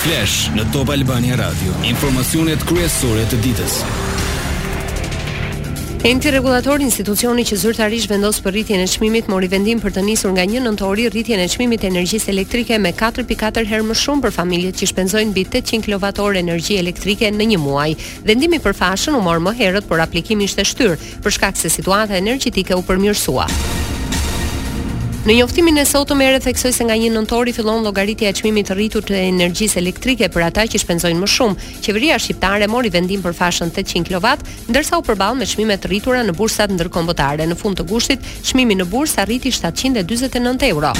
Flash në Top Albania Radio, informacionet kryesore të ditës. Enti rregullator institucioni që zyrtarisht vendos për rritjen e çmimit mori vendim për të nisur nga 1 nëntori rritjen e çmimit të energjisë elektrike me 4.4 herë më shumë për familjet që shpenzojnë mbi 800 kWh energji elektrike në një muaj. Vendimi për fashën u mor më herët, por aplikimi ishte shtyrë. për shkak se situata energjetike u përmirësua. Në njoftimin e sotëm ERE theksoi se nga 1 nëntori fillon llogaritja e çmimit të rritur të energjisë elektrike për ata që shpenzojnë më shumë. Qeveria shqiptare mori vendim për fashën 800 kW, ndërsa u përball me çmime të rritura në bursat ndërkombëtare. Në fund të gushtit, Çmimi në bursë arriti shtatëqind e dyzet e nëntë euro.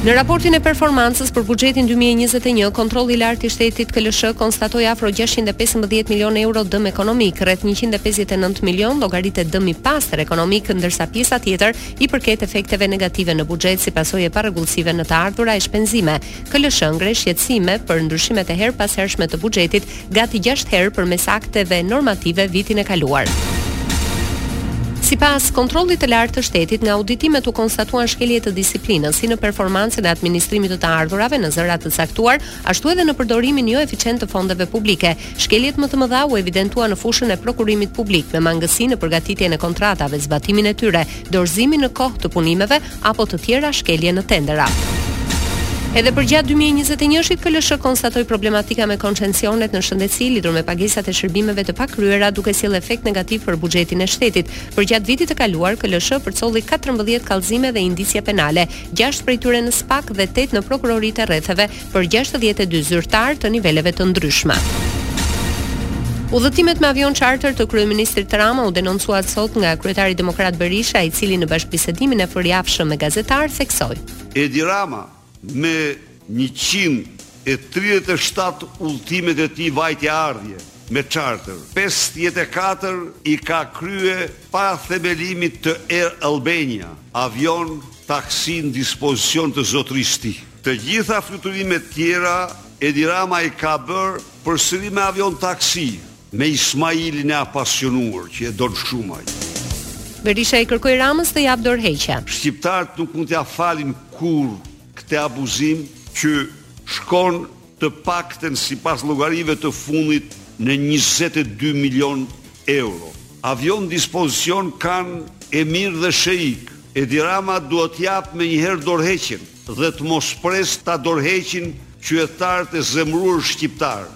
Në raportin e performancës për buxhetin 2021, Kontrolli i Lartë i Shtetit KLSH konstatoi afro 615 milionë euro dëm ekonomik, rreth 159 milionë llogariten dëm i pastër ekonomik, ndërsa pjesa tjetër i përket efekteve negative në buxhet si pasojë e parregullsive në të ardhura e shpenzime. KLSH ngre shqetësime për ndryshimet e herëpashershme të buxhetit gati 6 herë përmes akteve normative vitin e kaluar. Sipas kontrollit të lartë të shtetit, nga auditimet u konstatuan shkelje të disiplinës si në performancën e administrimit të të ardhurave në zëra të caktuar, ashtu edhe në përdorimin jo eficient të fondeve publike. Shkeljet më të mëdha u evidentuan në fushën e prokurimit publik me mangësi në përgatitjen e kontratave, zbatimin e tyre, dorëzimin në kohë të punimeve apo të tjera shkelje në tendera. Edhe përgjatë 2021-shit KLSH konstatoi problematika me koncesionet në shëndetësi lidhur me pagesat e shërbimeve të pakryera, duke sjellë efekt negativ për buxhetin e shtetit. Përgjatë vitit të kaluar KLSH përcolli 14 kallëzime dhe indicie penale, gjashtë prej tyre në SPAK dhe tetë në prokuroritë e rretheve, për gjashtëdhjetë e dy zyrtarë të niveleve të ndryshme. Udhëtimet me avion charter të kryeministrit Rama u denoncuan sot nga kryetari demokrat Berisha, i cili në bashkëbisedimin e përjavshëm me gazetarë theksoi: Edi Rama me 137 udhëtimet e tij vajtje ardhje me charter, 54 i ka krye pas themelimit të Air Albania, avion taksi në dispozicion të zotërisë tij. Të gjitha fluturimet tjera Edi Rama i ka bërë përsëri me avion taksi, me Ismailin e apasionuar që e don shumë ai. Berisha i kërkoi Ramës të japë dorëheqjen. Shqiptarët nuk mund t'ia falin kurrë këtë abuzim që shkon të paktën sipas llogarive të fundit në njëzet e dy milionë euro. Avion në dispozicion kanë emirë dhe sheikë. Edi Rama duhet të japë menjëherë dorëheqjen dhe të mos presë ta dorëheqin qytetarët e zemëruar shqiptarë.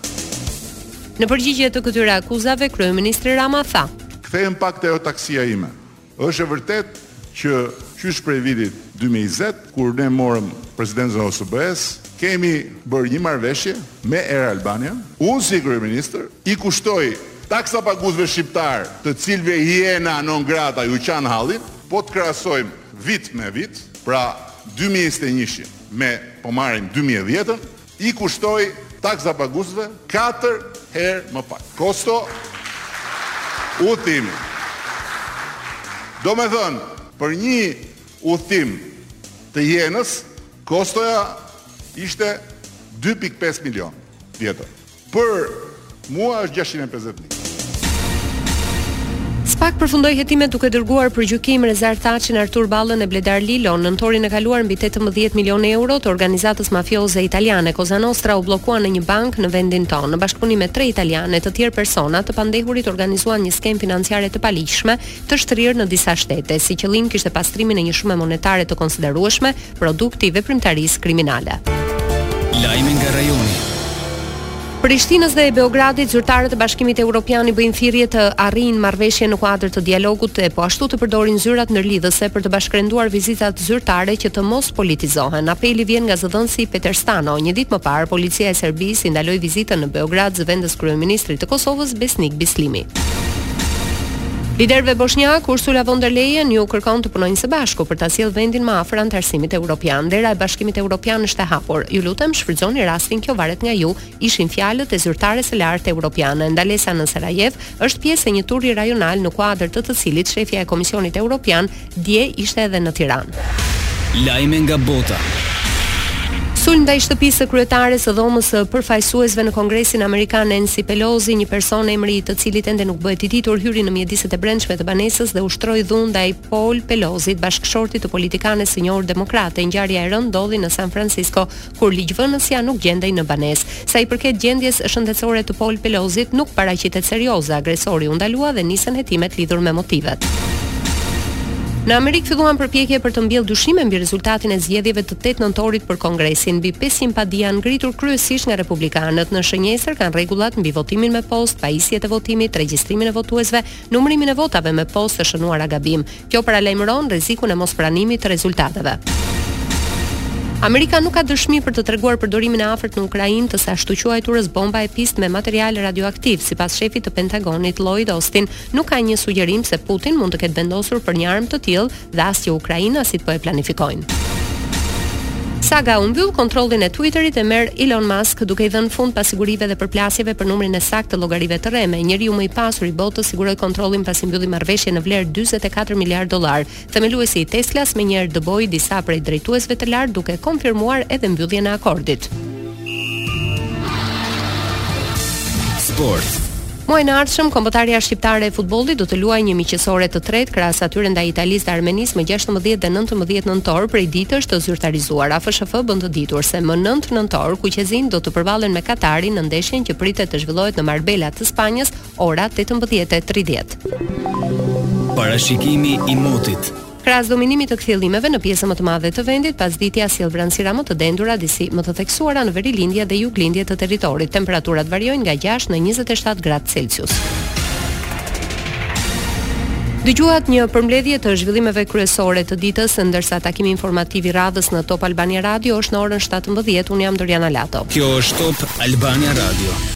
Në përgjigje të këtyre akuzave, kryeministri Rama tha. Kthehem pak te ajo taksia ime. Është e vërtetë që qysh prej vitit dy mijë e njëzet, kur ne morëm presidencën e OSBE-së, kemi bërë një marrëveshje me Air Albania, unë si kryeministër i kushtoj taksapaguesve shqiptarë, të cilëve hiena non grata ju qan hallin, po të krahasojmë vit me vit, pra dy mijë e njëzet e një-shin me po marrim dy mijë e dhjetën, i kushtoj taksapaguesve katër herë më pak kosto udhëtimi. Domethënë, për një udhëtim të hienës, kostoja ishte dy pikë pesë milionë të vjetër. Për mua është gjashtëqind e pesëdhjetë mijë. Spak përfundoi hetimet duke dërguar për gjykim Rezart Taçin, Artur Ballën e Bledar Lilon. Nëntorin e kaluar mbi 18 milionë euro të organizatës mafioze italiane Cosa Nostra u bllokuan në një bankë në vendin tonë. Në bashkëpunim me tre italianë e të tjerë persona, të pandehurit organizuan një skemë financiare të paligjshme, të shtrirë në disa shtete. Si qëllim kishte pastrimin e një shume monetare të konsiderueshme Produkt i veprimtarisë kriminale. Lajme nga rajoni. Prishtinës dhe Beogradit, zyrtarët e Bashkimit Evropian i bëjnë thirrje të arrijnë marrëveshje në kuadër të dialogut e po ashtu të përdorin zyrat ndërlidhëse për të bashkërenduar vizitat zyrtare që të mos politizohen. Apeli vjen nga zëdhënësi Peter Stano. Një ditë më parë, policia e Serbisë i ndaloi vizitën në Beograd zëvendëskryeministrit të Kosovës Besnik Bislimi. Liderëve boshnjakë, Ursula von der Leyen u kërkon të punojnë së bashku për ta sjellë vendin më afër anëtarësimit evropian. Dera e Bashkimit Evropian është e hapur. Ju lutem, shfrytëzoni rastin, kjo varet nga ju, ishin fjalët e zyrtares së lartë evropiane. Ndalesa në Sarajevë është pjesë e një turi rajonal në kuadër të të cilit shefja e Komisionit Evropian Dje ishte edhe në Tiranë. Lajme nga bota. Sulm ndaj shtëpisë së kryetares së Dhomës së Përfaqësuesve në Kongresin Amerikan Nancy Pelosi, një person emri i të cilit ende nuk bëhet i ditur, hyri në mjediset e brendshme të banesës dhe ushtroi dhunë ndaj Paul Pelosit, bashkëshortit të politikanes së njohur demokrate. Ngjarja e rëndë ndodhi në San Francisco, kur ligjvënësja nuk gjendej në banesë. Sa i përket gjendjes shëndetësore të Paul Pelosit, nuk paraqitet serioze, agresori u ndalua dhe nisën hetimet lidhur me motivet. Në Amerikë filluan përpjekje për të mbjellë dyshime mbi rezultatin e zgjedhjeve të 8 nëntorit për Kongresin, mbi 500 padi janë ngritur kryesisht nga republikanët. Në shënjestër kanë rregullat mbi votimin me postë, pajisjet e votimit, regjistrimin e votuesve, numërimin e votave me postë të shënuara gabim. Kjo paralajmëron rrezikun e mospranimit të rezultateve. Amerika nuk ka dëshmi për të treguar përdorimin e afërt në Ukrainë të së ashtuquajturës bomba e pistë me material radioaktiv, sipas shefit të Pentagonit Lloyd Austin, nuk ka një sugjerim se Putin mund të ketë vendosur për një armë të tillë dhe as që ukrainasit po e planifikojnë. Saga u mbyll kontrollin e Twitterit e merr Elon Musk duke i dhënë fund pasigurive dhe përplasjeve për numrin e saktë të llogarive të rreme. Njeriu më i pasur i botës siguroi kontrollin pasi mbylli marrëveshje në vlerë dyzet e katër miliardë dollarë. Themeluesi i Teslas menjëherë dëboi disa prej drejtuesve të lartë duke konfirmuar edhe mbylljen e akordit. Sport. Muajin e ardhshëm kombëtarja shqiptare e futbollit do të luajë një miqësore të tretë krahas atyre ndaj Italisë dhe Armenisë më 16 dhe 19 nëntor prej ditësh të zyrtarizuara. FSHF bën të ditur se më 9 nëntor kuqezinjtë do të përballen me Katarin në ndeshjen që pritet të zhvillohet në Marbella të Spanjës ora 18:30. Parashikimi i motit. Krahas dominimit të kthjellimeve në pjesën më të madhe të vendit, pasditja sjell vranësira më të dendura disi më të theksuara në verilindje dhe juglindje të territorit. Temperaturat variojnë nga gjashtë në njëzet e shtatë gradë Celsius. Dëgjuat një përmbledhje të zhvillimeve kryesore të ditës, ndërsa takimi informativ i radhës në Top Albania Radio është në orën 17:00. Unë jam Doriana Lato. Kjo është Top Albania Radio.